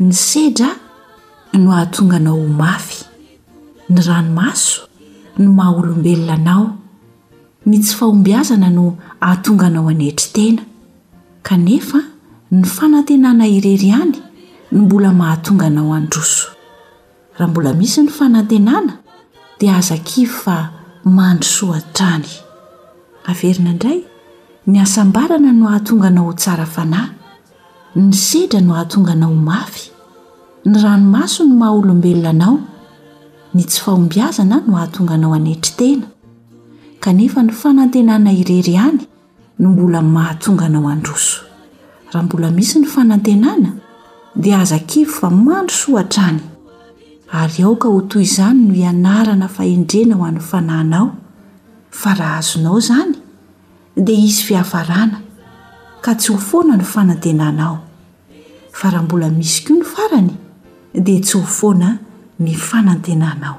Ny sedra no hahatonga anao ho mafy, ny ranomaso no maha olombelona anao, ny tsy fahombiazana no hahatonga anao hanetry tena, kanefa ny fanantenana irery ihany no mbola mahatonga anao handroso. Raha mbola misy ny fanantenana dia aza kivy fa mandrosoa hatrany. Averina indray, ny hasambarana no hahatonga anao ho tsara fanahy, ny sedra no hahatonga anao ho mafy, ny ranomaso no maha olombelona anao, ny tsy fahombiazana no hahatonga anao hanetry tena, kanefa ny fanantenana irery ihany no mbola mahatonga anao handroso. Raha mbola misy ny fanantenana, dia aza kivy fa mandrosoa hatrany. Ary aoka ho toy izany no ianarana fahendrena ho an'ny fanahinao, fa raha azonao izany, dia hisy fiafarana, ka tsy ho foana ny fanantenanao. Fa raha mbola misy koa ny farany, dia tsy ho foana ny fanantenanao.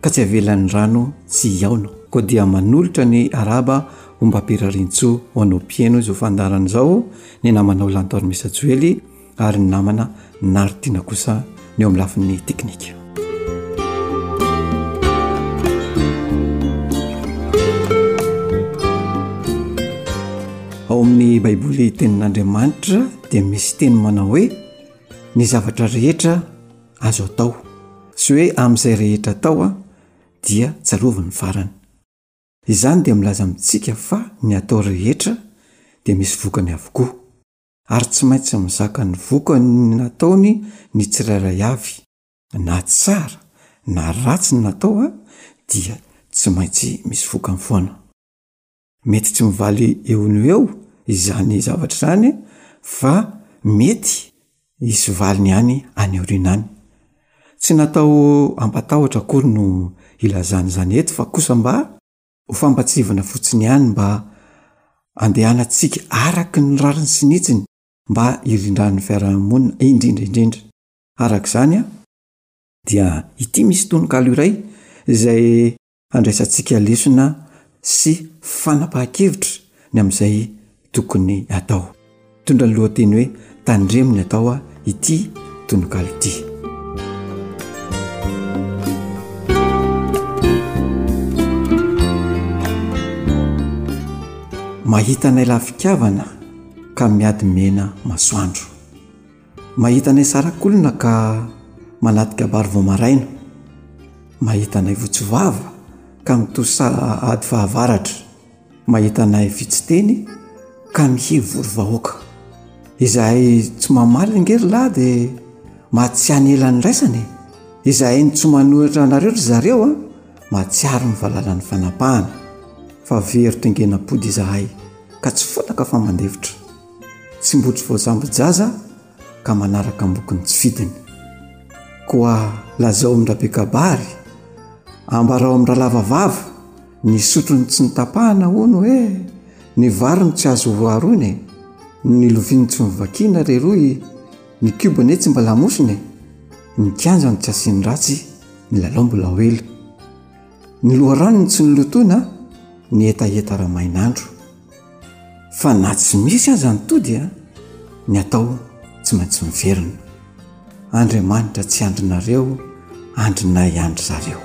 ka tsy avelan'ny rano tsy hihaona. Koa dia manolotra ny araba ho mba Pirarintsoa ho anao Pieno izao fandaharana izao, ny namanao Lantormisa Joely ary ny namana Nary Tiana kosa ny eo amin'ny lafiny teknika. Ao amin'ny Baiboly Tenin'Andriamanitra dia misy teny manao hoe ny zavatra rehetra azo atao. Tsy hoe amin'izay rehetra atao dia tsarovy ny farany. Izany dia milaza amintsika fa ny atao rehetra dia misy vokany avokoa, ary tsy maintsy mizaka ny vokan'ny nataony ny tsirairay avy, na tsara na ratsy ny natao dia tsy maintsy misy vokany foana. Mety tsy mivaly eo no eo izany zavatra izany fa mety hisy valiny any any aoriana any. Tsy natao hampatahotra akory no hilazana izany eto fa kosa mba ho fampatsiahivana fotsiny ihany mba handehanantsika araka ny rariny sy ny hitsiny mba hirindran'ny fiaraha-monina indrindra indrindra. Araka izany dia ity misy tononkalo iray izay handraisantsika lesona sy fanapahan-kevitra ny amin'izay tokony atao. Mitondra ny lohateny hoe Tandremo ny atao ity tononkalo ity. Mahita anay lafi-kavana ka miady mena masoandro. Mahita anay sarak'olona ka manatty kabary vao maraina. Mahita anay votsy vava ka mitosa ady fahavaratra. Mahita anay vitsy teny ka mihevory vahoaka. Izahay tsy mamaly ange ry lahy dia mahatsiany ela niraisana e! Izahay no tsy manohitra anareo ry zareo an! Mahatsiaro ny valalan'ny fanapahana fa very tongena-pody izahay ka tsy fotaka fa mandefitra. tsy mbo tsy voazambo-jaza ka manaraka ambokony tsy fidiny koa lazao amin-dra be kabary ambarao amin-dra lava vava ny sotro ny tsy nitapahana hono hoe ny vary no tsy azo horoharoina e ny lovia no tsy mivakiana re roy ny kioba anie tsy mba lamosina e ny kianja no tsy asiany ratsy ny lalao mbola ho ela ny loharano no tsy nolotoina ny hetaheta ramainandro fa na tsy misy aza ny tody a ny atao tsy maintsy miverina Andriamanitra tsy andrinareo andrinay andry zareo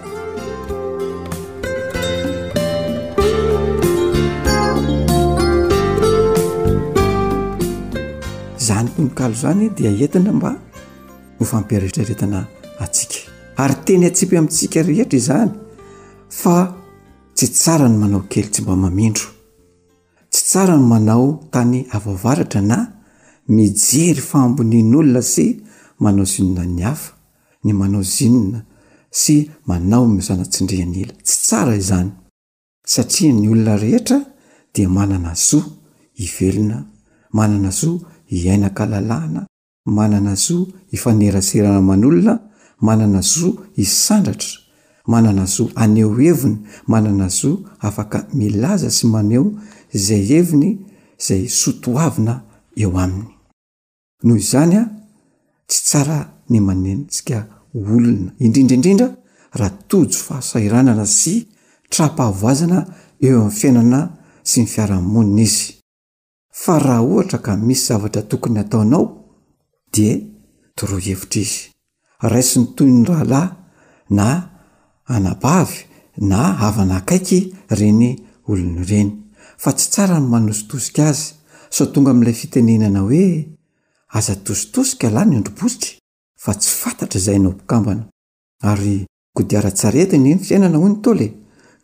zany tononkalo zany dia entina mba ho fampieritraretana atsika ary teny atsipy amintsika rehetra izany fa Tsy tsara ny manao kely tsy mba mamindro. Tsy tsara ny manao tany avoavaratra na mijery fahambonian'olona sy manao zinona ny hafa, ny manao zinona sy manao mizana tsindrian'ila. Tsy tsara izany. Satria ny olona rehetra dia manana zo hivelona, manana zo hiaina an-kalalahana, manana zo hifanerasera aman'olona, manana zo hisandratra, manana zo haneho heviny, manana zo afaka milaza sy maneho izay heviny izay sotoavina eo aminy. Noho izany a, tsy tsara ny manenjika olona, indrindra indrindra raha tojo fahasahiranana sy tra-pahavoazana eo amin'ny fiainana sy ny fiarahamonina izy. Fa raha ohatra ka misy zavatra tokony ataonao dia toroy hevitra izy. Raisiny toy ny rahalahy na anabavy na havana akaiky ireny olona ireny. Fa tsy tsara ny manositosika azy. Sao tonga amin'ilay fitenenana hoe, Aza atositosika lahy ny androbositry fa tsy fantatra izay anao mpikambana. Ary Kodiaran-tsarety anie ny fiainana hoy ny Ntaolo e!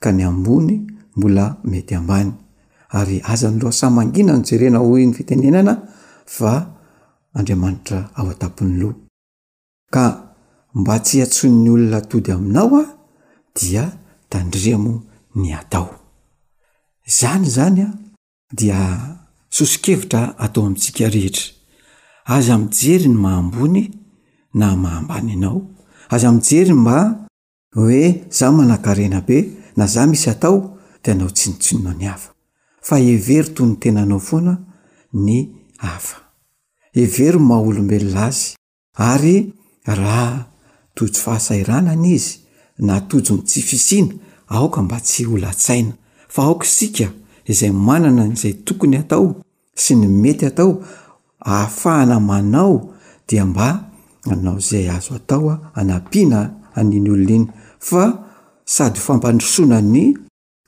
ka ny ambony mbola mety ambany. Ary aza ny loha sahy mangina no jerena hoy ny fitenenana fa Andriamanitra ao an-tampon'ny loha. Ka mba tsy hiantsoin'ny olona tody aminao aho dia tandremo ny atao. Izany izany an! dia soso-kevitra atao amintsika rehetra. Aza mijery ny maha ambony na maha ambany anao, aza mijery ny maha hoe za manankarena be na za misy atao de anao tsinotsinona ny hafa, fa hevero toy ny tenanao foana ny hafa. Hevero maha olombelona azy. Ary raha tojo fahasahiranana izy na tojo ny tsy fisiana, aoka mba tsy ho latsaina, fa aoka isika izay manana izay tokony hatao sy ny mety hatao ahafahana manao dia mba hanao izay azo atao hanampiana an' iny olona iny, fa sady ho fampandrosoana an'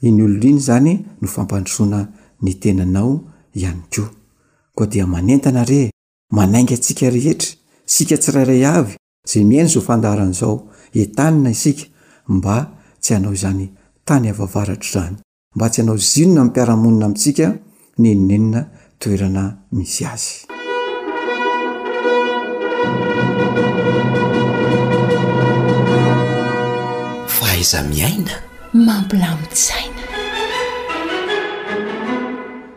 iny olona iny izany no fampandrosoana ny tenanao ihany koa. Koa dia manentana re! Manainga antsika rehetra, isika tsirairay avy izay mihaino izao fandaharana izao, entanina isika mba tsy hanao izany tany avavaratra izany, mba tsy hanao zinona amin'ny mpiara-monina amintsika nenonenona toerana misy azy. Fahaiza-miaina mampilamin-tsaina.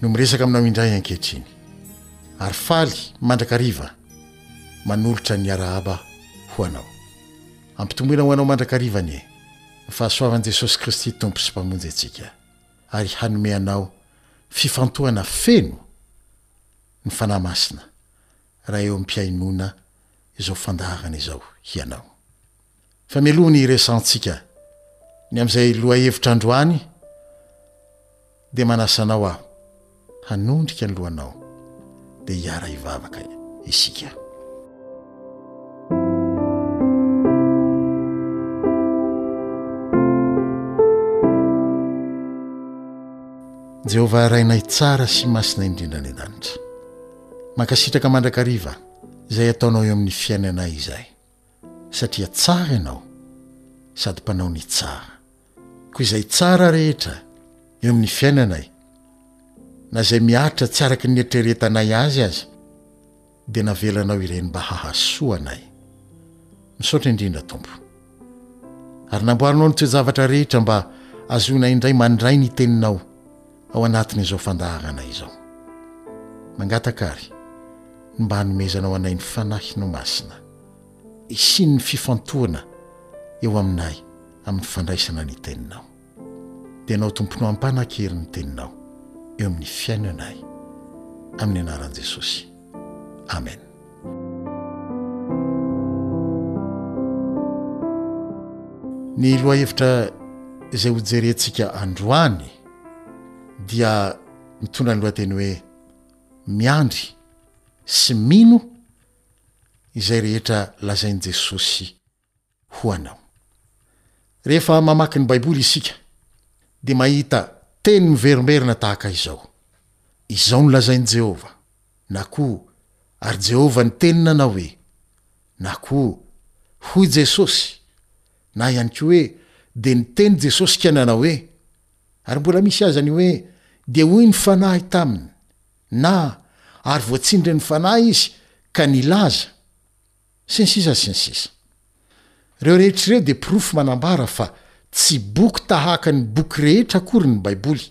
no miresaka aminao indray ankehitriny, ary faly mandrakariva manolotra ny arahaba ho anao. Ampitomboina ho anao mandrakariva anie ny fahasoavan'i Jesosy Kristy Tompo sy Mpamonjy antsika, ary hanome anao fifantohana feno ny Fanahy Masina raha eo am-pihainoana izao fandaharana izao hianao. Fa mialoha ny hiresahantsika ny amin'izay lohahevitra androany dia manasa anao aho hanondrika ny lohanao dia hiara-hivavaka isika. Jehovah Rainay tsara sy masina indrindra any an-danitra. Mankasitraka mandrakariva izay ataonao eo amin'ny fiainanay izay. satria tsara ianao sady mpanao ny tsara. Koa izay tsara rehetra eo amin'ny fiainanay, na izay mihatra tsy araka ny eritreretanay azy aza, dia navelanao ireny mba hahasoa anay. Misaotra indrindra, Tompo. Ary namboarinao ny toe-javatra rehetra mba hahazoanay indray mandray ny Teninao. ao anatin'izao fandaharana izao. Mangataka àry ny mba hanomezanao anay ny Fanahinao Masina, hisian'ny fifantohana eo aminay amin'ny fandraisana ny Teninao. Dia Ianao Tompo no hampanan-kery ny Teninao eo amin'ny fiainanay. Amin'ny anaran'i Jesosy. Amen. Ny lohahevitra izay hojerentsika androany. dia mitondra ny lohateny hoe miandry sy mino izay rehetra lazain'i Jesosy ho anao. Rehefa mamaky ny Baiboly isika dia mahita teny miverimberina tahaka izao, Izao no lazain'i Jehovah, na koa Ary Jehovah niteny nanao hoe, na koa Hoy Jesosy, Na ihany koa hoe, Dia niteny Jesosy ka nanao hoe. Ary mbola misy aza ny hoe, Dia hoy ny Fanahy taminy, na Ary voatsindrin'ny Fanahy izy ka nilaza, sy ny sisa sy ny sisa. Ireo rehetra ireo dia porofo manambara fa tsy boky tahaka ny boky rehetra akory ny Baiboly,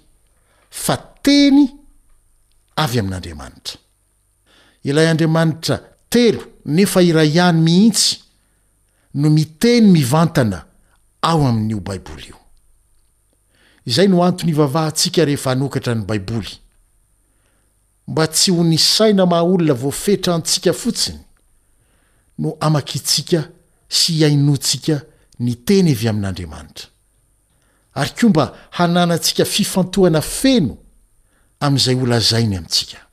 fa teny avy amin'Andriamanitra. Ilay Andriamanitra telo nefa iray ihany mihitsy no miteny mivantana ao amin'io Baiboly io. Izay no antony ivavahantsika rehefa hanokatra ny Baiboly, mba tsy ho ny saina maha-olona voafetra antsika fotsiny no amakintsika sy iainoantsika ny teny avy amin'Andriamanitra, ary koa mba hananantsika fifantohana feno amin'izay holazainy amintsika.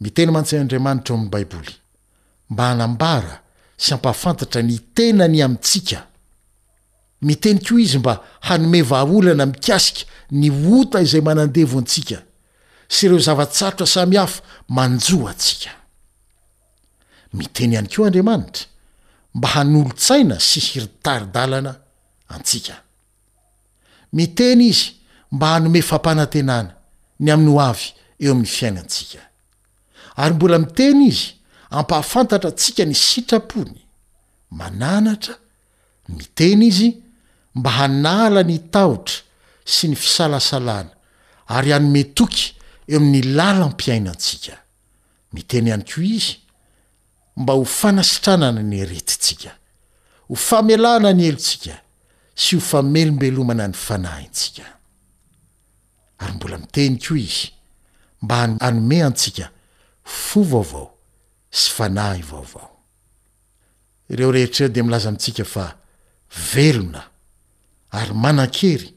Miteny mantsy Andriamanitra ao amin'ny Baiboly mba hanambara sy hampahafantatra ny tenany amintsika. Miteny koa izy mba hanome vahaolana mikasika ny ota izay manandevo antsika sy ireo zava-tsarotra samihafa manjo antsika. Miteny ihany koa Andriamanitra mba hanolo-tsaina sy hiritari-dalana antsika. Miteny izy mba hanome fampanantenana ny amin'ny ho avy eo amin'ny fiainantsika. Ary mbola miteny izy hampahafantatra antsika ny sitrapony. Mananatra, miteny izy mba hanala ny tahotra sy ny fisalasalana ary hanome toky eo amin'ny lalam-piainantsika. Miteny ihany koa izy. mba ho fanasitranana ny aretintsika, ho famelana ny helotsika sy ho famelombelomana ny fanahintsika. Ary mbola miteny koa izy mba hanome antsika fo vaovao sy fanahy vaovao. Ireo rehetra ireo dia milaza amintsika fa velona ary manan-kery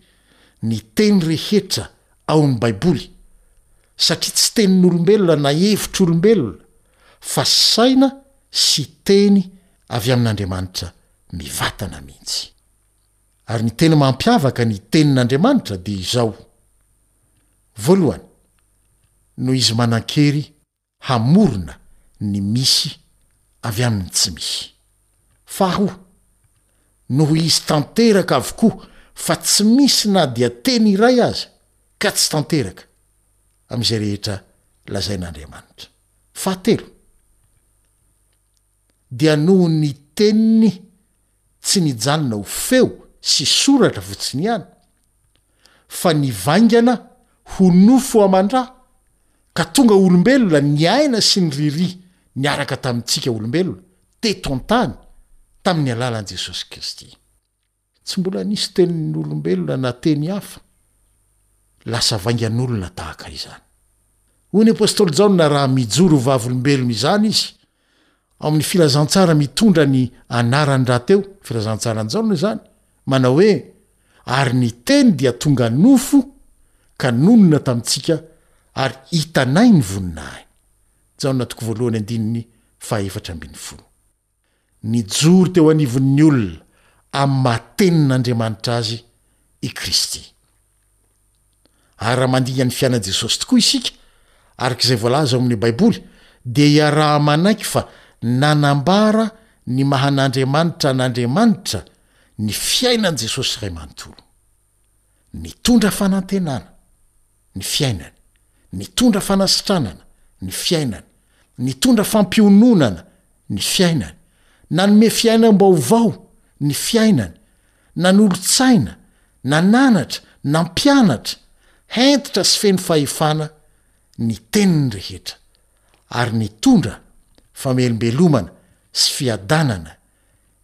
ny teny rehetra ao amin'ny Baiboly, satria tsy tenin'olombelona na hevitr'olombelona, fa saina sy teny avy amin'Andriamanitra mivatana mihitsy. Ary ny tena mampiavaka ny Tenin'Andriamanitra dia izao, voalohany, noho izy manan-kery, hamorona ny misy avy amin'ny tsy misy. Faharoa, noho izy tanteraka avokoa fa tsy misy na dia teny iray aza ka tsy tanteraka amin'izay rehetra lazain'Andriamanitra. Fahatelo, dia noho ny Teniny tsy nijanona ho feo sy soratra fotsiny ihany, fa nivaingana ho nofo aman-dra, ka tonga olombelona niaina sy niriria niaraka tamintsika olombelona teto an-tany tamin'ny alalan'i Jesosy Kristy. Tsy mbola nisy tenin'olombelona na teny hafa lasa vaingan'olona tahaka izany. Hoy ny apostoly Jaona, Raha mijoro ho vavolombelona izany izy, Ao amin'ny Filazantsara mitondra ny anarany rahateo, Filazantsaran'i Jaona izany, manao hoe, Ary ny Teny dia tonga nofo ka nonina tamintsika ary hitanay ny voninahiny. Jaona toko voalohany andininy fahefatra ambin'ny folo. Nijoro teo anivon'ny olona amin'ny maha Tenin'Andriamanitra Azy i Kristy. Ary raha mandinika ny fiainan'i Jesosy tokoa isika, araka izay voalaza ao amin'ny Baiboly, dia iaraha-manaiky fa nanambara ny maha an'Andriamanitra an'Andriamanitra ny fiainan'i Jesosy iray manontolo. Nitondra fanantenana ny fiainany, nitondra fanasitranana ny fiainany, nitondra fampiononana ny fiainany, nanome fiainam-baovao ny fiainany, Nanolo-tsaina, nananatra, nampianatra, hentitra sy feno fahefana ny teniny rehetra, ary nitondra famelombelomana sy fiadanana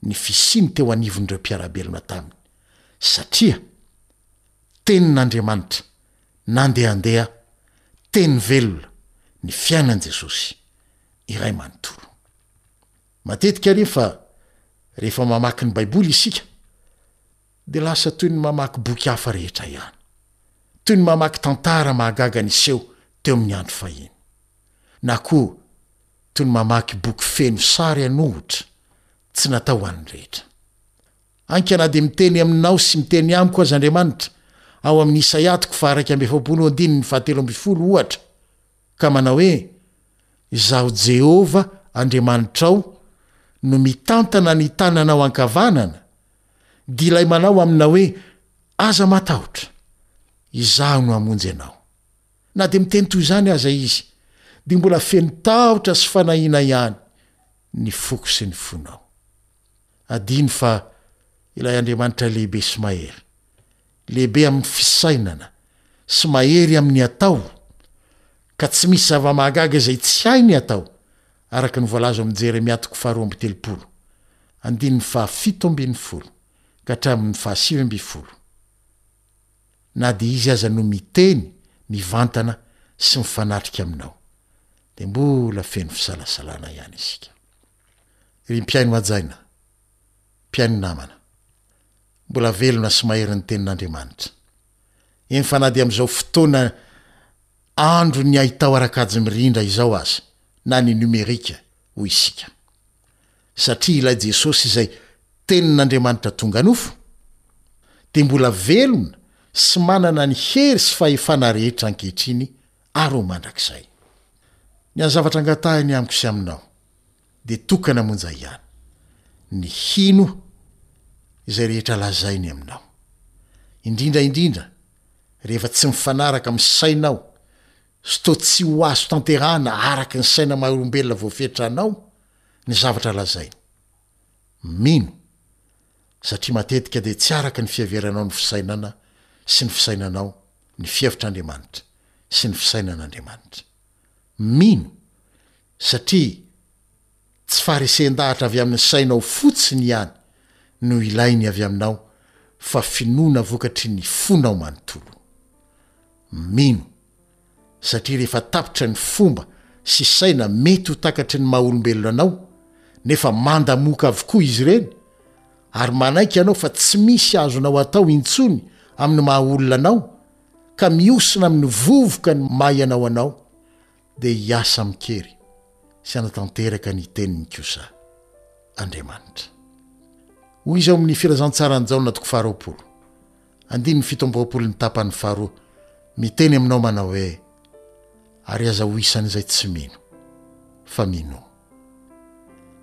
ny fisiany teo anivon'ireo mpiara-belona taminy, satria Tenin'Andriamanitra nandehandeha, teny velona, ny fiainan'i Jesosy iray manontolo. Matetika anefa, rehefa mamaky ny Baiboly isika, dia lasa toy ny mamaky boky hafa rehetra ihany, toy ny mamaky tantara mahagaga niseho teo amin'ny andro fahiny, na koa toy ny mamaky boky feno sary an'ohitra tsy natao ho an'ny rehetra. Ainka na dia miteny aminao sy miteny amiko aza Andriamanitra, ao amin'ny Isaia toko faha iraika amby efapolo andininy fahatelo ambin'ny folo, ohatra, ka manao hoe, Izaho Jehovah Andriamanitrao no mitantana ny tananao ankavanana, dia ilay manao aminao hoe, Aza matahotra, izaho no hamonjy anao. Na dia miteny toy izany aza izy, dia mbola feno tahotra sy fanahiana ihany ny foko sy ny fonao. Adino fa ilay Andriamanitra lehibe sy mahery Lehibe amin'ny fisainana sy mahery amin'ny atao, ka tsy misy zava-mahagaga izay tsy hainy atao, araka ny voalaza ao amin'ny Jeremia toko faharoa amby telopolo, andininy fahafito ambin'ny folo ka hatramin'ny fahasivy ambin'ny folo. Na dia Izy aza no miteny mivantana sy mifanatrika aminao, dia mbola feno fisalasalana ihany isika. Ry mpihaino hajaina, mpihaino namana, mbola velona sy mahery ny Tenin'Andriamanitra. Eny fa na dia amin'izao fotoana andron'ny haitao ara-kajy mirindra izao aza, na ny numerika, hoy isika. Satria ilay Jesosy izay Tenin'Andriamanitra tonga nofo, dia mbola velona sy manana ny hery sy fahefana rehetra ankehitriny ary ho mandrakizay. Ny an'ny zavatra angatahiny amiko sy aminao, dia tokana monja ihany ny hino izay rehetra lazainy aminao. Indrindra indrindra rehefa tsy mifanaraka amin'ny sainao sy toa tsy ho azo tanterahana araka ny saina maha-olombelona voafetra anao ny zavatra lazainy. Mino, satria matetika dia tsy araka ny fiheveranao ny fisainana sy ny fisainanao ny fihevitr'Andriamanitra sy ny fisainan'Andriamanitra. Mino, satria tsy faharesen-dahatra avy amin'ny sainao fotsiny ihany no ilainy avy aminao fa finoana vokatry ny fonao manontolo. Mino, satria rehefa tapitra ny fomba sy saina mety ho takatry ny maha-olombelona anao, nefa manda moka avokoa izy ireny, ary manaiky ianao fa tsy misy azonao atao intsony amin'ny maha-olona anao, ka mihosina amin'ny vovoka ny maha ianao anao, dia hiasa amin-kery sy hanatanteraka ny teniny kosa Andriamanitra. Hoy izao amin'ny Filazantsaran'i Jaona toko faharoapolo, andininy fito amby roapolo ny tapany faharoa, Miteny aminao manao hoe, Ary aza ho isan'izay tsy mino, fa minoa.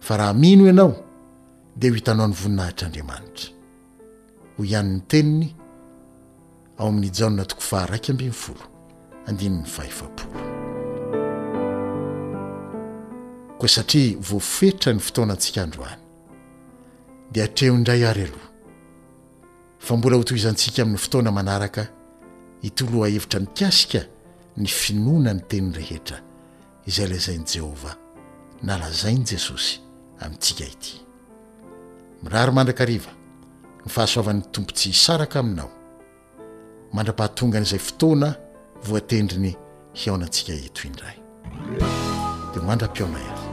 Fa raha mino ianao, dia ho hitanao ny voninahitr'Andriamanitra. Hoy ihany ny teniny ao amin'ny Jaona toko faha iraika ambin'ny folo, andininy fahefapolo. Koa satria voafetra ny fotoanantsika androany, dia atreho indray ary aloha fa mbola hotohizantsika amin'ny fotoana manaraka ity lohahevitra mikasika ny finoana ny teny rehetra izay lazain'i Jehovah na lazain'i Jesosy amintsika ity. Mirary mandrakariva ny fahasoavan'ny Tompo tsy hisaraka aminao mandra-pahatongan'izay fotoana voatendriny hihaonantsika eto indray. Dia mandra-pihaona ihany.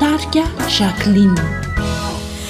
Tarika Jacqueline.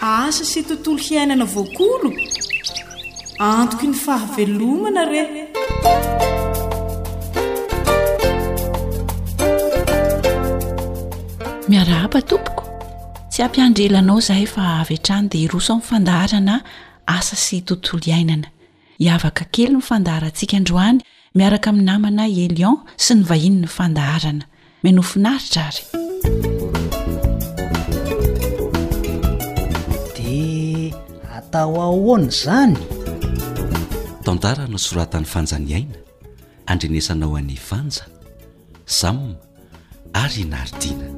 Asa sy tontolo hiainana voakolo? Antoky ny fahavelomana re! Miarahaba tompoko. Tsy hampiandry ela anao izahay fa avy hatrany dia hiroso amin'ny fandaharana asa sy tontolo iainana. Hiavaka kely ny fandaharantsika androany miaraka amin'ny namana Elion sy ny vahinin'ny fandaharana. Menoa finaritra ary. Dia atao ahoana izany? Tantara nosoratan'i Fanja Niaina, andrenesanao an'i Fanja. Sam ary i Nardina.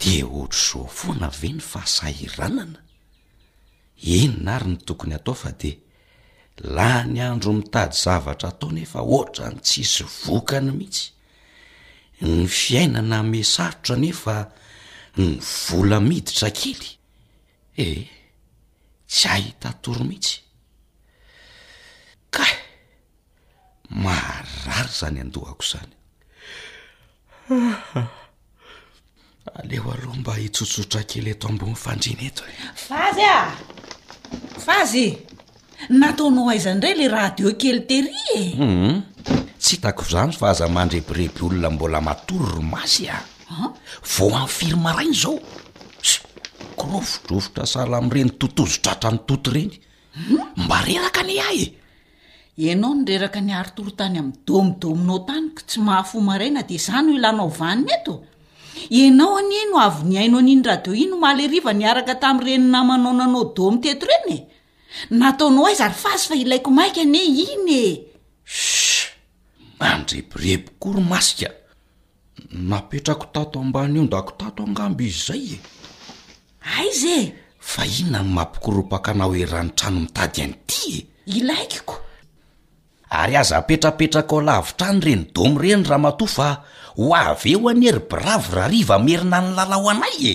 Dia ohatr'izao foana ve ny fahasahiranana? Inona ary ny tokony atao fa dia lany andro mitady zavatra atao nefa ohatra ny tsisy vokany mihitsy. Ny fiainana ame sarotra nefa ny vola miditra kely. Eh! Tsy ahita tory mihitsy. Kay! Maharary izany an-dohako izany. Haa! Aleo aloha mba hitsotsotra kely eto ambony fandriana eto e! Vazy a! Vazy! Nataonao aiza indray le radio kely tery e? Hum, tsy hitako izany fa aza mandrebireby olona mbola matory ry Masy a. An? Vao any firy maraina izao? Sy, kirovidrovitra sahala amin'ireny totozo tratran'ny toto ireny. Mba reraka anie aho e! Ianao no reraka niaritory tany amin'ny domidominao tany ka tsy mahafoha maraina dia izany no ilanao vaniny eto? Ianao anie no avy nihaino an'iny radio iny omaly hariva niaraka tamin'ireny namanao nanao domy teto ireny e! Nataonao aiza ry fazy fa ilaiko maika anie iny e! Shuh! Mandrebireby koa ry masika. Napetrako tato ambany ondako tato angamba izy izay e! Aiza e? Fa inona no mampikoropaka anao eran'ny trano mitady an'ity e? Ilaiko ko! Ary aza apetrapetraka ao lavitra any ireny domy ireny ramatoa fa ho avy eo anie ry bravo Rariva Merina nilalao anay e!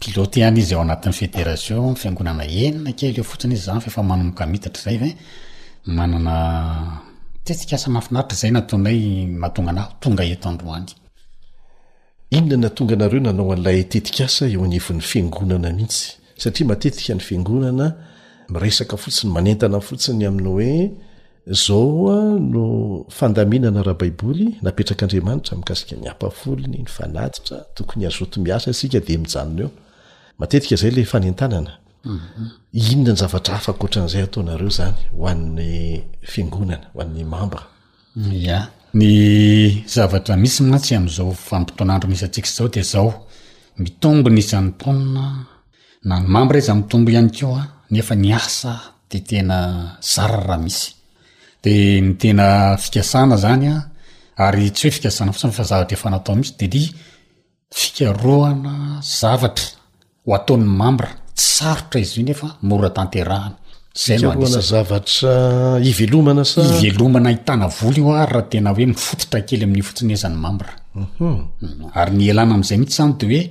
Pilote ihany izy ao anatin'ny federation, fiangonana enina kely eo fotsiny izy zany fa efa manomboka miditra zay ve manana tetikasa mahafinaritra izay nataonay mahatonga anah tonga eto androany. Inona natonga anareo nanao an'ilay tetikasa eo anivon'ny fiangonana mihitsy? Satria matetika ny fiangonana miresaka fotsiny, manentana fotsiny amin'ny hoe Izao no fandaminana ara-baiboly napetrak'Andriamanitra mikasika ny ampafolony, ny fanatitra, tokony hazoto miasa isika dia mijanona eo. Matetika izay ilay fanentanana. Mhm. Inona ny zavatra hafa ankoatran'izay ataonareo izany ho an'ny fiangonana, ho an'ny mambra? Ya, ny zavatra misy mantsy amin'izao vanim-potoan'andro misy antsika izao dia izao, mitombina isan'ny taona Na ny mambra iza mitombo ihany koa nefa ny asa de tena zara raha misy. De ny tena fikasana zany an, ary tsy hoe fikasana fotsiny fa zavatra efa natao mihitsy de ny fikarohana zavatra ho ataon'ny mambra, tsy sarotra izy io nefa mora tanterahana. Zay no anisany. Fikarohana zavatra hivelomana sa. Hivelomana ahitana vola io ary raha tena hoe mifototra kely amin'io fotsiny aza ny mambra. Ary ny ialana am'zay mihitsy zany de hoe.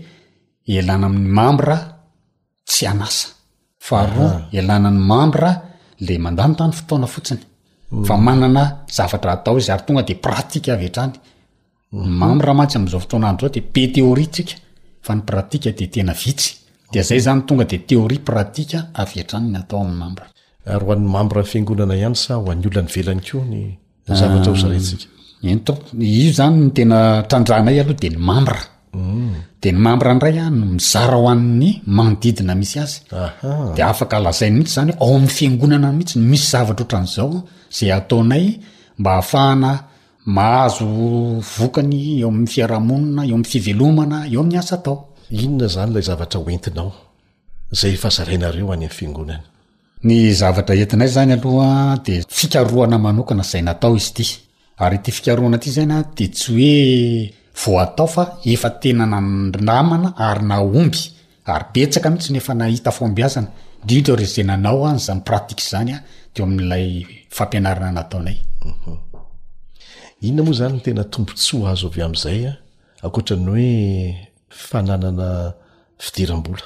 ialana amin'ny mambra tsy an'asa faharoa ialana ny mambra le mandanitany fotoana fotsiny mm. fa manana zavatra atao izy ary tonga de pratika avy hatrany mm-hmm. mambra mantsy am'izao fotoana andro zao de be teoria tsika fa ny pratika de tena vitsy de zay zany tonga de teoria pratika avy hatrany ny atao amin'ny mambra ary ho an'ny mambra ny fiangonana ihany sa ho an'ny olona ny velany koa ny ny zavatra ho zaraintsika ento io zany ny tena trandrahanay aloha de ny mambra mm. de ny mambra ndray a no mizara ho an'ny manodidina misy azy de afaka alazainy mihitsy zany ao amin'ny fiangonana mihitsy ny misy zavatra ohatran'izao zay ataonay mba hahafahana mahazo vokany eo amin'ny fiarahamonina eo amin'ny fivelomana eo amin'ny asa atao inona zany ilay zavatra hoentinao zay efa zarainareo any am'y fiangonana Ny zavatra entinay zany aloha de fikarohana manokana zay natao izy ty ary ty fikarohana ty zany de tsy hoe vao atao fa efa tena nandramana ary nahomby ary betsaka mitsy ny efa nahita fahombiazana indrindra reo ze nanao any zany pratique zany a teo amlay fampianarana nataonay. Inona moa zany ny tena tombotsoa azo avy amzay a akoatran'ny hoe fananana fidirambola?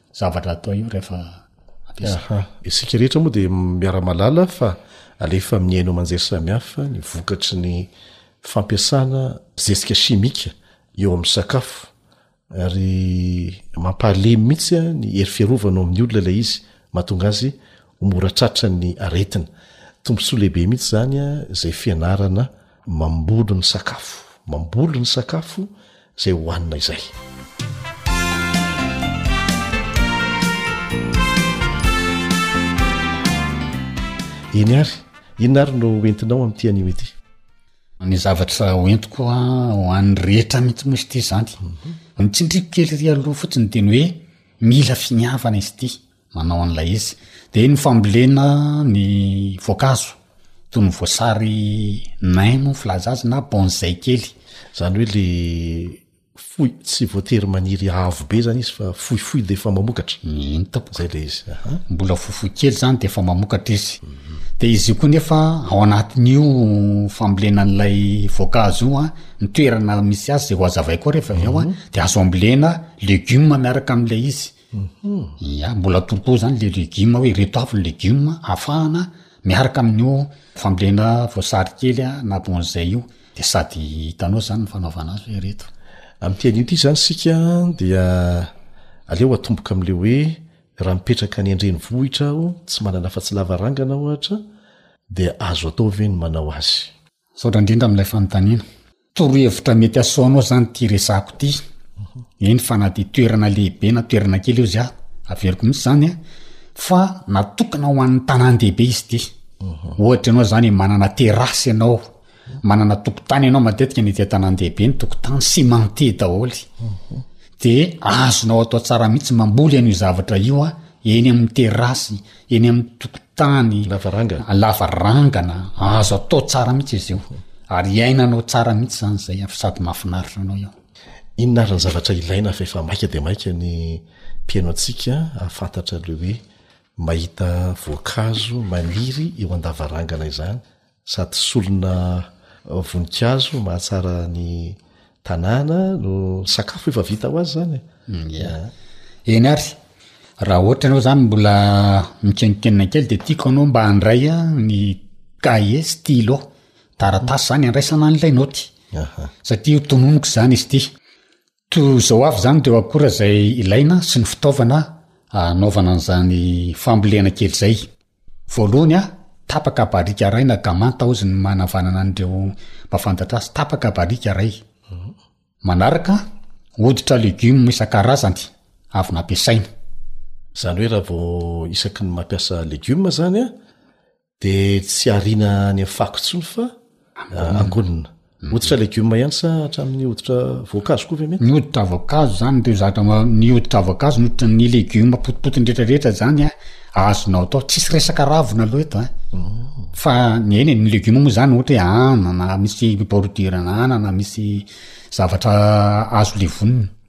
zavatra atao io rehefa ampiasaha isika rehetra moa dia miara-malala fa alefa amin'ny haino aman-jery samihafa ny vokatry ny fampiasana zezika shimika eo amin'ny sakafo ary mampahalemy mihitsy a ny hery fiarovana ao amin'ny olona ilay izy mahatonga azy homoratratra ny aretina tombontsoa lehibe mihitsy zany a izay fianarana Mamboly ny sakafo, mamboly ny sakafo izay hohanina izay. Eny ary, inona ary no hoentinao amin'ity anio ity? Ny zavatra hoentiko ho an'ny rehetra mihitsy moa izy ity izany. Ny tsindriko kely ry aloha fotsiny dia ny hoe mila finiavana izy ity. manao an'ilay izy de ny fambolena ny voankazo toy ny voasary nain moa ny filaza azy na bonzay kely zany hoe le fohy tsy voatery maniry avo be zany izy fa fohifohy de efa mamokatra iny tompoko zay le izy aha mbola fohifohy kely zany de efa mamokatra izy mhm. de izy io koa nefa ao anatin'io fambolena an'ilay voankazo io a ny toerana misy azy zay ho azavaiko koa rehefa avy ao a mhm. de azo ambolena legioma miaraka am'ilay izy Ia, mbola atorotoy zany le legioma hoe ireto avy ny legioma afahana miaraka amin'io fambolena voasary kely na bonzay io de sady hitanao zany ny fanaovana azy hoe ireto. Amin'ity anio ity zany isika dia aleo atomboka amin'le hoe raha mipetraka any an-drenivohitra aho tsy manana afa-tsy lavarangana ohatra dia azo atao ve ny manao azy? Misaotra indrindra amin'ilay fanontaniana. Torohevitra mety asoanao zany ity resahako ity, eny fa na de toerana lehibe na toerana kely eo zah, averiko mihitsy zany an, fa natokana ho an'ny tanàn-dehibe izy ity. Ohatra ianao zany hoe manana terrasse ianao, manana tokotany ianao, matetika ny ety an-tanàn-dehibe ny tokotany cimenté daholo, de azonao atao tsara mihitsy mamboly an'io zavatra io eny amin'ny terrasse. Eny amin'ny tokotany. Lavarangana. Lavarangana. Azo atao tsara mihitsy izy io. Ary iainanao tsara mihitsy izany izay ary sady mahafinaritra anao io. Inona ary ny zavatra ilaina fa efa maika dia maika ny mpihaino antsika hahafantatra ilay hoe mahita voankazo maniry eo an-davarangana izany Sady solona voninkazo mahatsara ny tanàna no sakafo efa vita ho azy zany e. Mm, ya. Eny ary, raha ohatra ianao zany mbola mikenonkenona kely de tiako anao mba handray ny cahier, stylo, taratasy zany andraisana an'ilay naoty. Aha. Satria ho tononiko zany izy ity. Toa izao avy izany ireo akora izay ilaina sy ny fitaovana hanaovana an'izany fambolena kely izay. Voalohany, tapaka barika iray na gamanta hozy ny manavanana an'ireo mba fantatra azy, tapaka barika iray. Manaraka, hoditra legioma isan-karazany avy nampiasaina. Izany hoe raha vao isaky ny mampiasa legioma izany de tsy arina any am fako tsony fa angonina mhm. oditra legioma ihany sa hatramin'ny oditra voankazo koa ve mety ny oditra voankazo zany de zatra ny oditra voankazo ny oditra ny legioma potipotiny retraretra zany a azonao atao tsisy resaka ravina aloha eto a oh. fa ny eny ny legioma moa zany ohatra hoe anana misy bordirana anana misy zavatra azo levonina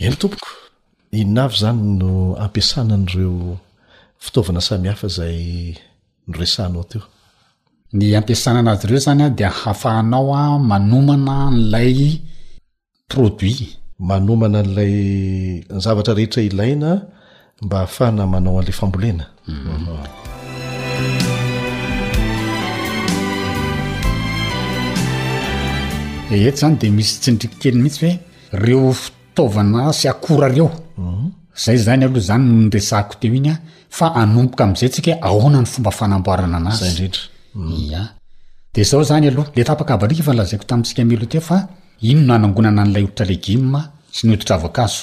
Eny tompoko, inona avy izany no ampiasana an'ireo fitaovana samihafa izay noresahanao teo? Ny ampiasana an'azy ireo izany dia ahafahanao manomana an'ilay produit. Manomana an'ilay zavatra rehetra ilaina mba hahafahana manao an'la fambolena eh, eto zany de misy tsindriky kely mihitsy hoe reo fitaovana sy akora reo mhm. zay zany aloha zany nresako teo iny a fa anomboka am'izay tsika ahoana ny fomba fanamboarana anazy mhm. a de zao zany aloha le tapaka abarika fa lazaiko tamintsika melo teo fa ino nanangonana an'ilay otitra legima sy ny otitra voakazo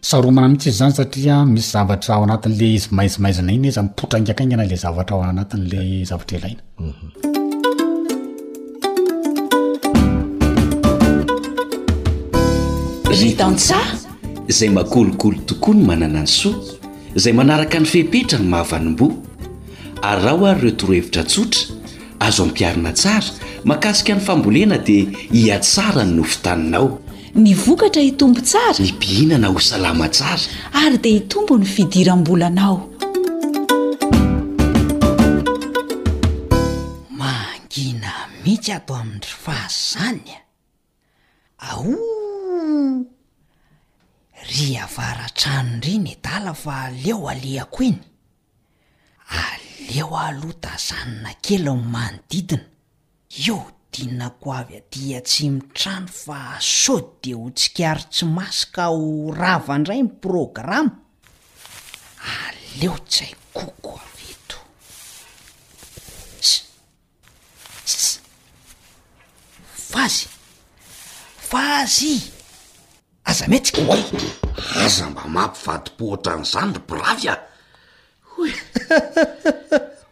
Saromana mihitsy izy zany satria misy zavatra ao anatin'le izy maizimaizina iny izy mipoitra haingankaingana le zavatra ao anatin'le zavatra ilaina. Mhm. Ry tantsaha izay makolokolo tokoa ny manana ny soa, izay manaraka ny fepetra ny mahavanim-boa. Araho ary ireo torohevitra tsotra azo ampiharina tsara, makasika ny fambolena dia hihatsara ny nofon-taninao. Ny vokatra hitombo tsara. Ny mpihinana ho salama tsara. Ary dia hitombo ny fidiram-bolanao. Mangina mihitsy ato amin-dry Fazy izany a! Aouh! Ry avaratrano ry nedala fa aleo alehako eny. Aleo aloha tazanina kely ny manodidina. Io dinako avy aty atsimo trano fa sao dia ho tsikary tsy masy ka ho rava indray ny programa? Aleo tsy haikoko avy eto. Tss! Vazy! Vazy! Aza mihetsika e! Oay! Aza mba mampivadi-po ohatran'izany ry biravy a! Oay!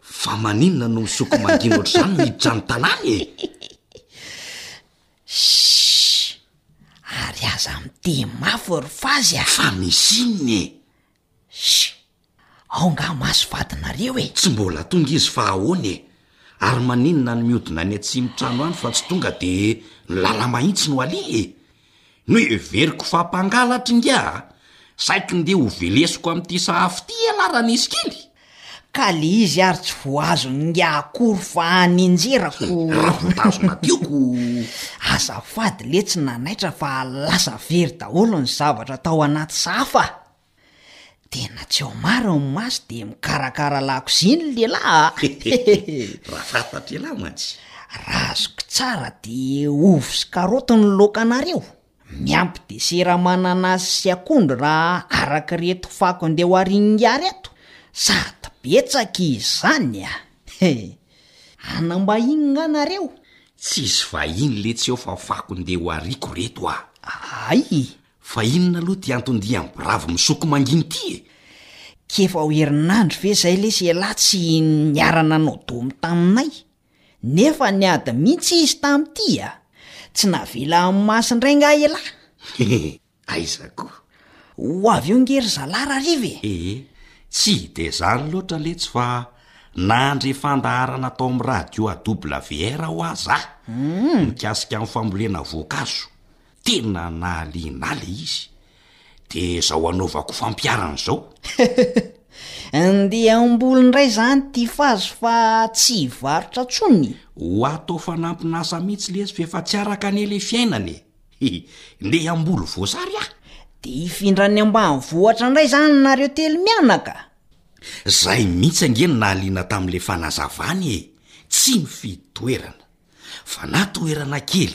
Fa maninona no misoko mangina ohatr'izany miditra ny tanàna e? Shhh! Ary aza miteny mafy ry fazy a! Fa misy inona e? Shh! Ao nga maso vadinareo e! Tsy mbola tonga izy fa ahoana e? Ary maninona no miodina any atsimo trano any fa tsy tonga de ny lala mahitsy no alia e? Noheveriko fa mpangalatra ingahy a! Saiky ndeha hovelesiko amin'ity sahafy ity ialaran'izy kely! Ka le izy ary tsy voahazon' ingahy akory fa any injera ko. Avy nitazona teo ko. Azafady le tsy nanaitra fa lasa very daholo ny zavatra tao anaty sahafa a! Tena tsy ao marina ny maso de mikarakara lakozia ny lehilahy a! Raha fantatr'ialahy mantsy. Raha azoko tsara de ovy sy karaoty no laokanareo? Miampy desera mananasy sy akondro raha arak'ireto fako andeha ho aringa reto? Sady betsaka izany a! He! Hanam-bahiny nga nareo? Tsisy vahiny letsy eo fa fako ndeha ho ariko reto a! Ay! Fa inona aloha ty anton-dian'i Bravo misoko manginy ty e? K'efa ho herinandro ve zay lesy elah tsy niara-nanao domy taminay? Nefa niady mihitsy izy tamin'ity a! Tsy navela hamaso indray nga elah! Aiza koa! Ho avy eo nge ry zalah rahariva e! Ee, tsy dia izany loatra letsy fa nandre fandaharana tao amin'ny radio AWR ho'a za, mikasika ny fambolena voankazo. Tena nahaliana ahy le izy. De zao anaovako fampiharana zao. Ndeha hamboly indray zany ty fazy fa tsy hivarotra tsony. Ho atao fanampin'asa mitsy lesy f'efa tsy araka anie le fiainana e. He, ndeha hamboly voasary aho. De hifindra any ambanivohitra indray zany nareo telo mianaka? Zay mitsy ange no nahaliana tamle fanazavany e, tsy mifidy toerana. fa na toerana kely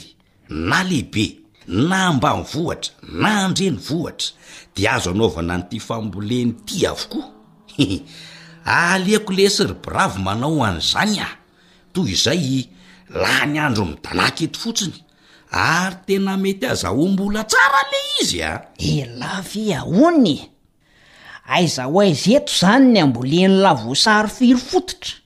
na lehibe na ambanivohitra na andrenivohitra dia azo anaovana an'ity fambolena ity avokoa hehe aleoko lesy ry bravo manao an'izany aho toy izay lany andro midalaka eto fotsiny ary tena mety azahoam-bola tsara le izy a! Elah ve ahoana e! Aiza ho aiza eto izany ny ambolen'ny lavosary firy fototra?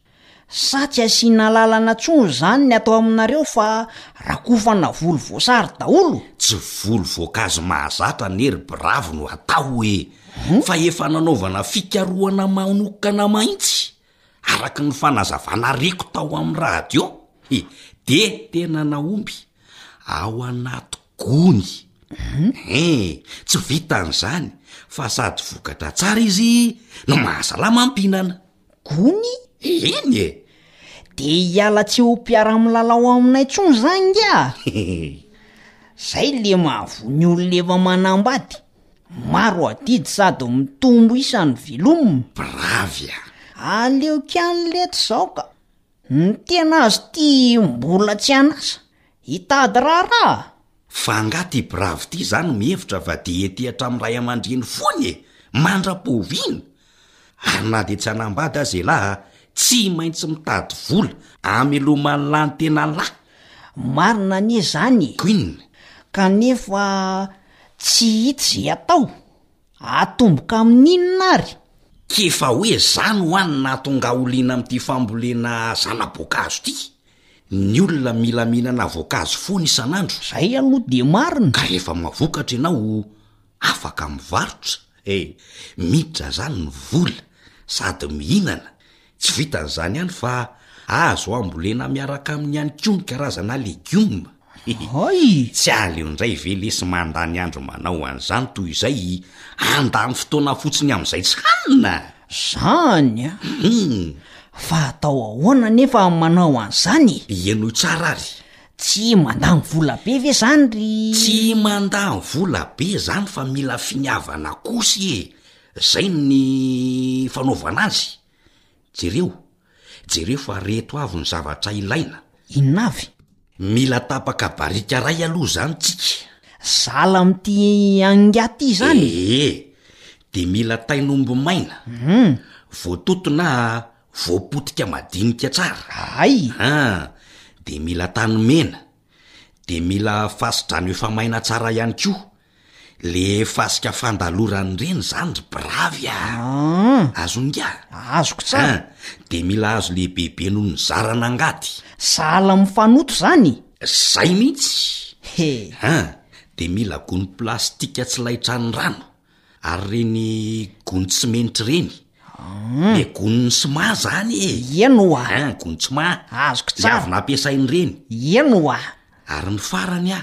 Sa tsy asiana alalana intsony izany ny atao aminareo fa rakofana voly voasary daholo? Tsy voly voankazo mahazatra anie ry Bravo no atao e! Fa efa nanaovana fikarohana manokana mahintsy Araka ny fanazavana reko tao amin'ny radio, he, dia tena nahomby, ao anaty gony. He, tsy vitan'izany fa sady vokatra tsara izy no mahasalama am-pihinana. Gony? Eny e! Dia hiala tsy ho mpiara-milalao aminay intsony izany nga? He, izay ilay mahavoa ny olona efa manambady. Maro adidy sady mitombo isa ny velom. Bravia. Aleoko ihany lety izao ka. Ny tena azy ity mbola tsy an'asa. Hitady raharaha. Fa angaha ty bravo ty zany mihevitra va dia ety hatramin'ny ray aman-dreny foana e? Mandra-poviana? Ary na dia tsy hanambady aza ialahy a, tsy maintsy mitady vola ameloman'ny lahy ny tena lahy. Marina anie izany e. Queen. Kanefa tsy hita izay atao. Atomboka amin'inona ary? K'efa hoe izany ho an ny nahatonga ahy ho liana amin'ity fambolena zana-boankazo ity. Ny olona mila mihinana voankazo foana isan'andro. Izay aloha dia marina. Ka rehefa mahavokatra ianao, Afaka mivarotra eh, miditra zany ny vola sady mihinana, tsy vitan'izany ihany fa azo ambolena miaraka aminy ihany koa ny karazana legioma. Hay! Tsy aleo indray ve lesy mandany andro manao an'izany toy izay handany fotoana fotsiny amin'izay tsy hanina? Zany an! Hum! Fa atao ahoana anefa ny manao an'izany? Henoy tsara ary. Tsy mandany vola be ve zany ry. Tsy mandany vola be zany fa mila finiavana kosy e, zay ny fanaovana azy, jereo, jereo fa reto avy ny zavatra ilaina. Inona avy? Mila tapaka barika ray aloha zany tsika. Zala amty angiah ty zany e. Ee, de mila tain'omby maina, voatoto na. voapotika madinika tsara. Ahay! Haa! Dia mila tany mena. Dia mila fasi-drano efa maina tsara ihany koa. Le fasika fandaloran'ny reny izany ry bravy a! Haa! Azony ingahy? Azoko tsara. Haa! Dia mila hazo lehibebe noho ny zarana angady. Sahala amin'ny fanoto izany? Izay mihitsy! He! Haa! Dia mila gony plastika tsy laitran'ny rano. Ary reny gony tsimenitra reny? Le gony sima zany e! Eny oa! Hein, gony tsima. Azoko tsara. Le avy nampiasainy reny? Eny oa! Ary ny farany a,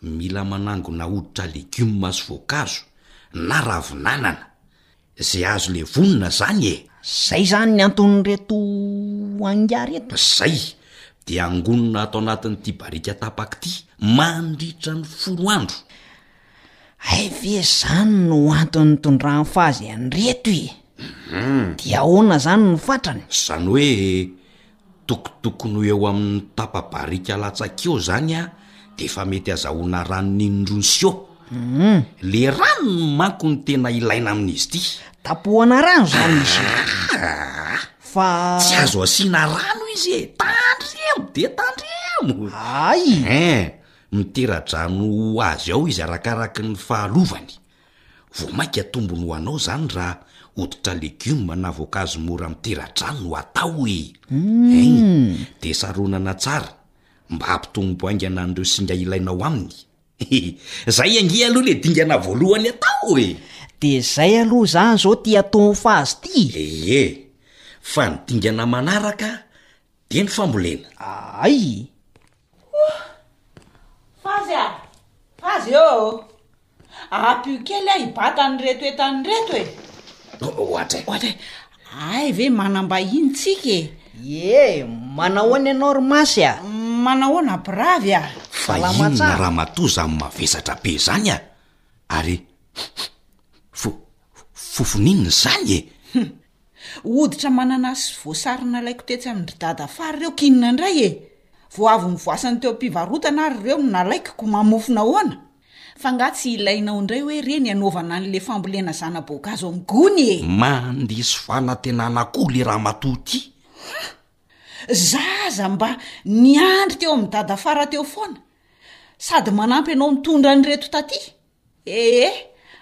mila manangona hoditra legioma sy voankazo na ravin'anana, ze azo levonina zany e! Zay zany ny anton'ireto angiahy reto? Zay! De angonina ato anatin'ity barika tapaka ity mandritra ny folo andro. Hay ve zany no antony nitondrany fazy an reto e? Hum. Dia ahoana zany ny fatrany? Zany hoe tokotokony ho eo amin'ny tapa-barika latsak'eo zany a de efa mety azahoana rano n'inondrony sio. Hum. Le rano no manko no tena ilaina amin'izy ity. Tapohana rano zany izy e. Ah! Fa. Tsy azo asiana rano izy e. Tandremo de tandremo. Hay! Hein. Mitera-drano ho azy ao izy arakaraky ny fahalovany. Vao mainka tombony ho anao izany raha hoditra legioma na voankazo mora mitera-drano no atao e! Hein! Dia saronana tsara mba hampitombo haingana an'ireo singa ilainao aminy. Izay ange aloha ilay dingana voalohany atao e! Dia izay aloha izany izao ity atao fa azy ity e! Ie, fa ny dingana manaraka dia ny fambolena. Hay! Ohh! Fazy a! Fazy oo! Apio kely aho hibata an'ireto entana ireto e! Ohatra e! Ohatra e! Hay ve manam-bahiny tsika e! Ie, manahoana ianao ry Masy a? Manahoana Bravy a? Fa inona ramatoa izany mavesatra be izany a? Ary fo, fofoninona izany e? Hoditra mananasy sy voasary nalaiko tetsy amin-dry dada Fary ireo k'inona indray e? Vao avy novoasany teo am-pivarotana ary ireo no nalaiko ko mamofo nahoana? Fa nga tsy ilainao indray hoe reny hanaovana an'le fambolena zana-boankazo amin'ny gony e! Mandiso fanantenana koa le ramatoa ty! Ha! Za aza mba niandry teo amin'i dada Fara teo foana! Sady manampy anao mitondra an'ireto taty! Ee,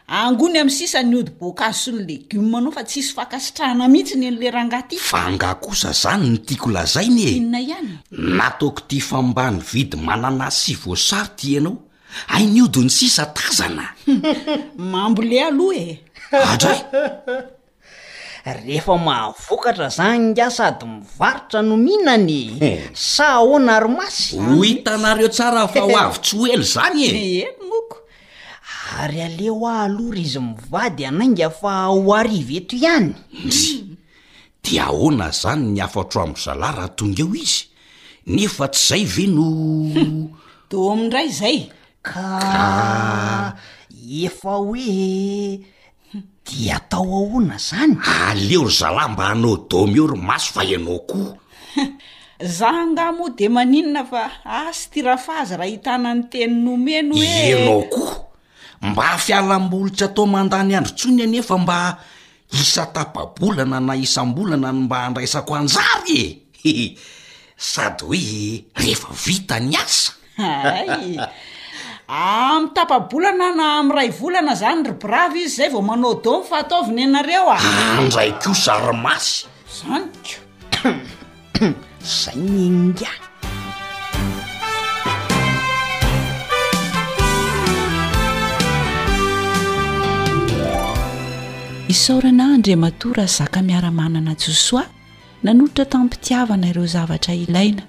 angony amin'ny sisa ny ody boakazo sy ny legioma anao fa tsisy fankasitrahana mihitsy ny an'le rangahy ty. Fa angaha kosa zany no tiako lazaina e! Inona ihany? Nataoko ty fa mba nividy mananasy sy voasary ty ianao, hay ny odiny sisa tazana! Mambolea aloha e! Adray! Rehefa mahavokatra zany nga sady mivarotra no mihinana e! Sa ahoana ary Masy? Ho hitanareo tsara fa ho avy tsy ho ela izany e! Eny moko! Ary aleo aho aloha ry izy mivady hanainga fa ho ariva eto ihany! Ndry! Dia ahoana zany ny hafatro amin'i zalahy raha tonga eo izy? Nefa tsy zay ve no. Hum! Doom ndray zay! Ka efa hoe Dia atao ahoana zany? Aleo ry zalahy mba hanao dômy eo ry maso fa ianao koa. Za angaha moa dia maninona fa asy ty Rafazy raha hitana ny teny nomeny hoe. Ianao koa. Mba fialam-bolitra atao mandany andro intsony anie fa mba isa-tapa-bolana na isam-bolana no mba andraisako anjara e! Hihi, sady hoe rehefa vita ny asa. Hay! Amin'ny tapa-bolana na amin'ny iray volana izany ry brava izy izay vao manao don fa ataovina ianareo a! Andray kosa ry masy. Izany ko! Izay ny ingahy. Isaorana Andriamatoa Razakamiaramanana Josoa, Nanolotra tamim-pitiavana ireo zavatra ilaina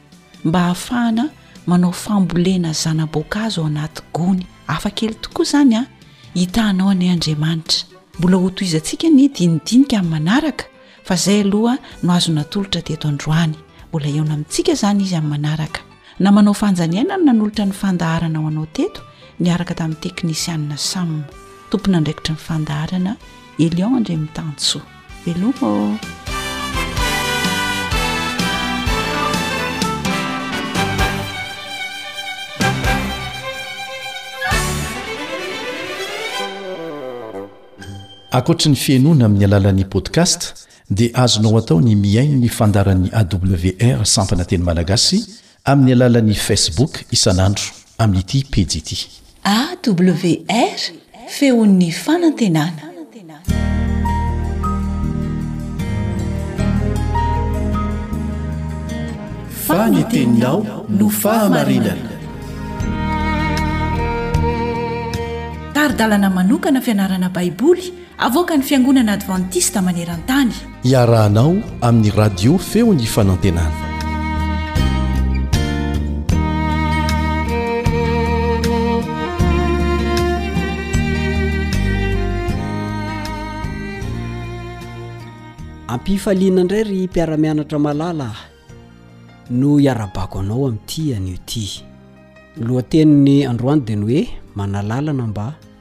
mba hahafahana manao fambolena zana-boankazo ao anaty gony. Hafa kely tokoa izany an! Hita anao anie Andriamanitra. Mbola hotohizantsika ny dinidinika amin'ny manaraka fa izay aloha no azo natolotra teto androany. Mbola hihaona amintsika izany Izy amin'ny manaraka. Namanao Fanja Niaina no nanolotra ny fandaharana ho anao teto niaraka tamin'ny teknisianina Sam. Tompon'andraikitry ny fandaharana Elion Andriamitansoa. Veloma ô! Ankoatry ny fihainoana amin'ny alalan'ny podcast dia azonao atao ny mihaino ny fandaharan'ny AWR sampana teny malagasy amin'ny alalan'ny Facebook isan'andro amin'ity pejy ity. AWR, Feon'ny Fanantenana. Fa ny teninao no fahamarinana. Tari-dalana manokana fianarana Baiboly. Avoakan'ny Fiangonana Advantista maneran-tany. Iarahanao amin'ny Radio Feon'ny Fanantenana. Ampifaliana indray ry mpiara-mianatra malala no iarabako anao amin'ity anio ity. Ny lohatenin'ny androany dia ny hoe manalalana mba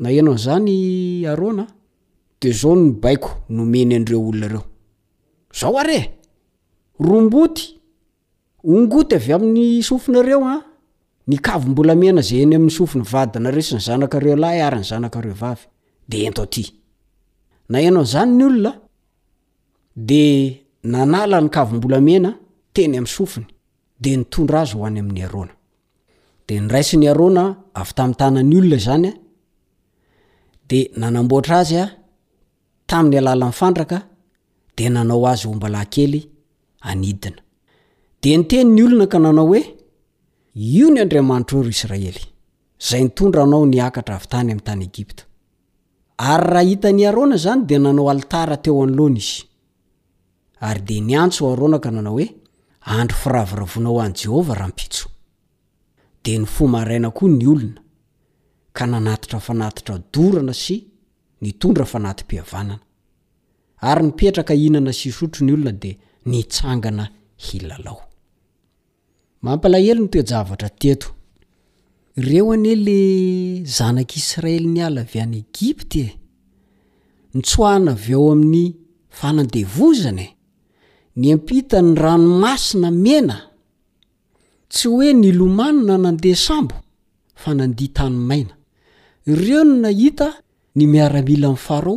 Naheno an'izany i Arona, dia izao no baiko nomeny an'ireo olona ireo, Izao àry e! Romboty, ongoty avy amin'ny sofinareo, an, ny kavim-bolamena izay eny amin'ny sofin'ny vadinareo sy ny zanakareo lahy ary ny zanakareo vavy, dia ento atỳ. Naheno an'izany ny olona, dia nanala ny kavim-bolamena teny amin'ny sofiny, dia nitondra azy ho any amin'i Arona. Dia niraisin'i Arona avy tamin'ny tanan'ny olona izany, dia nanamboatra azy tamin'ny alalan'ny fandraka, dia nanao azy ombilahy kely hanidina. Dia niteny ny olona ka nanao hoe, Io ny Andriamanitreo, ry Israely, izay nitondra anao niakatra avy tany amin'ny tany Egypta. Ary raha hitan'i Arona izany, dia nanao alitara teo anoloany izy. Ary dia niantso Arona ka nanao hoe, Andro firavoravoana ho an'i Jehovah rahampitso. Dia nifoha maraina koa ny olona, ka nanatitra fanatitra dorana sy nitondra fanati-pihavanana. Ary nipetraka hihinana sy hisotro ny olona dia nitsangana hilalao. Mampalahelo ny toe-javatra teto. Ireo anie le zanak' Israely niala avy any Egypta e! Notsoahina avy ao amin'ny fanandevozana e! Niampita ny Ranomasina Mena! Tsy hoe nilomano na nandeha sambo fa nandia tany maina. Ireo no nahita ny miaramilan'i Farao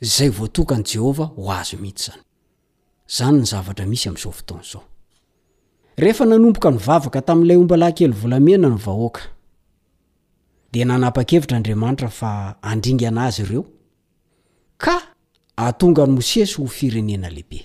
Izay voatokan'i Jehovah ho azy mihitsy izany. Izany ny zavatra misy amin'izao fotoana izao. Rehefa nanomboka nivavaka tamin'ilay ombalahikely volamena ny vahoaka, dia nanapa-kevitra Andriamanitra fa handringana azy ireo, ka hahatonga an'i Mosesy ho firenena lehibe.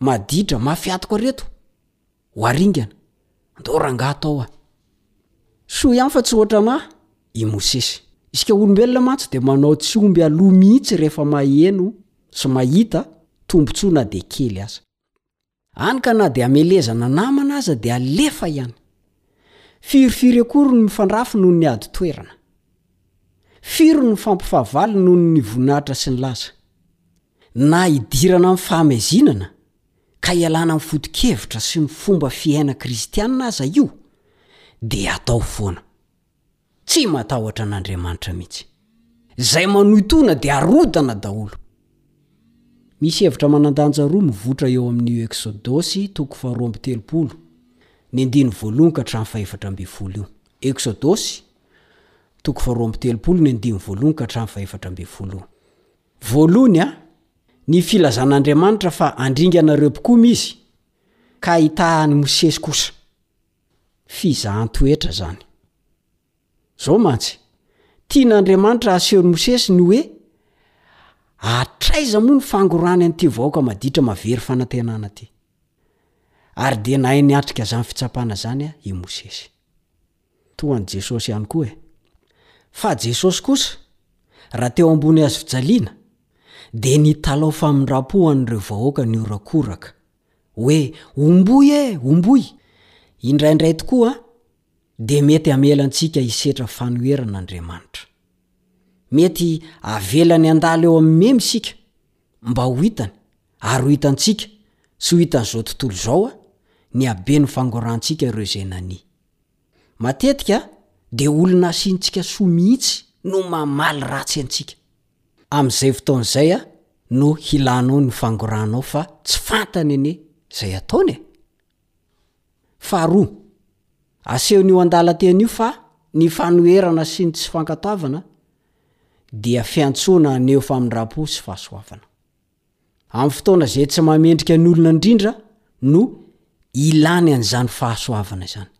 Madidra mafy atoka reto ho aringana ndao rangaha atao a! Soa ihany fa tsy ohatranà i Mosesy. Isika olombelona mantsy dia manao tsy omby aloha mihitsy rehefa maheno sy mahita tombontsoa na dia kely aza. Any ka na dia hamelezana namana aza dia alefa ihany. Firy firy akory no mifandrafy noho ny ady toerana. Firy no mifampifahavalo noho ny voninahitra sy ny laza. na hidirana amin'ny fahamezinana ka hialana amin'ny foto-kevitra sy ny fomba fiaina kristiana aza io dia atao foana. Tsy matahotra an'Andriamanitra mihitsy. Izay manohitohina dia arodana daholo. Misy hevitra manan-danja roa mivoitra eo amin'io Eksodosy toko faharoa amby telopolo, ny andininy voalohany ka hatramin'ny fahefatra ambin'ny folo io. Eksodosy, toko faharoa amby telopolo, ny andininy voalohany ka hatramin'ny fahefatra ambin'ny folo. Voalohny a, ny filazan'Andriamanitra fa andringana ireo mpikomy Izy, ka ahità an'i Mosesy kosa. Fizahan-toetra izany. Izao mantsy, tian'Andriamanitra hasehon'i Mosesy ny hoe, Hatraiza moa ny fangorany an'ity vahoaka maditra mavery fanantenana ity? Ary dia nahay niatrika izany fitsapana izany i Mosesy. Toa an'i Jesosy ihany koa e! Fa Jesosy kosa, raha teo ambony hazofijaliana, dia nitalaho famindram-po ho an'ireo vahoaka nihorakoraka, hoe, Omboy e! Omboy! Indraindray tokoa, dia mety hamela antsika hisetra fanoherana Andriamanitra. Mety havelany handalo eo amin'ny memy isika, mba ho hitany, ary ho hitantsika, sy ho hitan'izao tontolo izao, ny haben'ny fangorahantsika ireo izay nania. Matetika dia olona asiantsika soa mihitsy no mamaly ratsy antsika. Amin'izay fotoana izay no hilanao ny fangoranao fa tsy fantany anie izay ataony e! Faharoa, asehon'io andalan-teny io fa ny fanoherana sy ny tsy fankatoavana dia fiantsoana haneho famindram-po sy fahasoavana. Amin'ny fotoana izay tsy maha mendrika ny olona indrindra no ilany an'izany fahasoavana izany.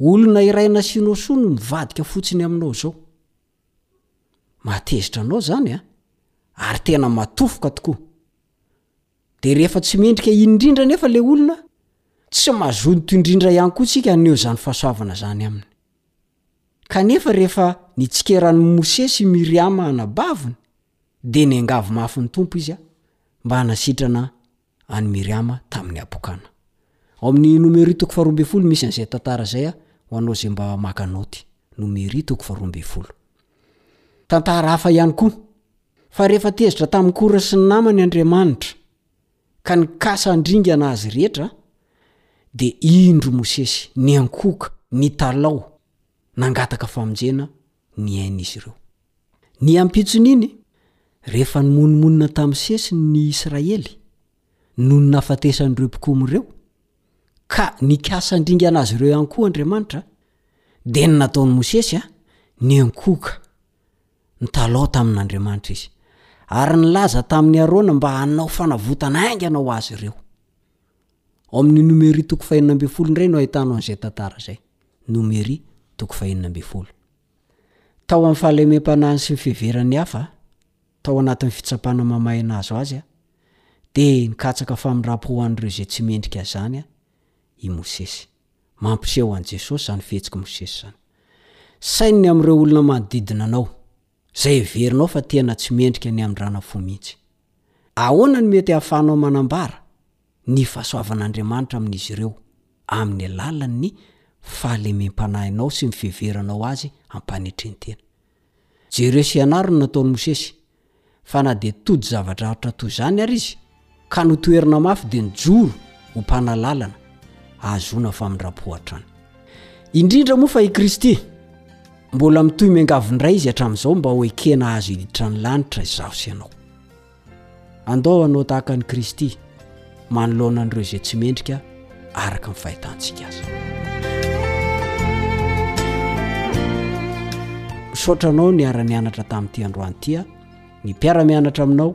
Olona iray nasianao soa no mivadika fotsiny aminao izao. Mahatezitra anao izany an! Ary tena matofoka tokoa. Dia rehefa tsy mendrika iny indrindra anefa ilay olona, tsy mazonto indrindra ihany koa isika haneho izany fahasoavana izany aminy. Kanefa rehefa nitsikera an'i Mosesy i Miriama anabaviny, dia niangavy mafy ny Tompo izy mba hanasitrana an'i Miriama tamin'ny habokana. Ao amin'ny Nomery toko faharoa ambin'ny folo misy an'izay tantara izay ho anao izay mba maka naoty. Nomery toko faharoa ambin'ny folo. Tantara hafa ihany koa fa rehefa tezitra tamin'i Kora sy ny namany Andriamanitra ka nikasa handringana azy rehetra dia indro Mosesy niankohoka, nitalaho, nangataka famonjena niain'izy ireo. Ny ampitson'iny, rehefa nimonomonona tamin'ny sesiny ny Israely, nony nahafatesany ireo mpikomy ireo, ka nikasa handringana azy ireo ihany koa Andriamanitra, dia ny nataon'i Mosesy, niankohoka nitalaho tamin'Andriamanitra izy, ary nilaza tamin'i Arona mba hanao fanavotana haingana ho azy ireo. Ao amin'ny Numery toko fahenina ambin'ny folo indray no ahitanao an'izay tantara izay. Numery toko fahenina ambin'ny folo. Tao amin'ny fahalemem-panahiny sy ny fiheverany hafa, tao anatin'ny fitsapana mamahay nahazo azy, dia nikatsaka famindram-po ho an'ireo izay tsy mendrika izany i Mosesy. Mampiseho an'i Jesosy izany fihetsik'i Mosesy izany. Saino ny amin'ireo olona manodidina anao. Izay heverinao fa tena tsy mendrika ny hamindràna fo mihitsy. Ahoana no mety ahafahanao manambara ny fahasoavan'Andriamanitra amin'izy ireo? Amin'ny alalan'ny fahalemem-panahinao sy ny fiheveranao azy am-panetren-tena. Jereo sy ianaro ny nataon'i Mosesy. Fa na dia todi-java-drarotra toy izany àry izy, Ka notoherina mafy dia nijoro ho mpanalalana ahazoana famindram-po hatrany. Indrindra moa fa i Kristy, mbola mitohy miangavy indray Izy hatramin'izao mba ho ekena azo hiditra ny lanitra izaho sy ianao. Andao hanao tahaka an'i Kristy manoloana an'ireo izay tsy mendrika araka ny fahitantsika azy. Misaotra anao niara-nianatra tamin'ity androany ity aho, ny mpiara-mianatra aminao.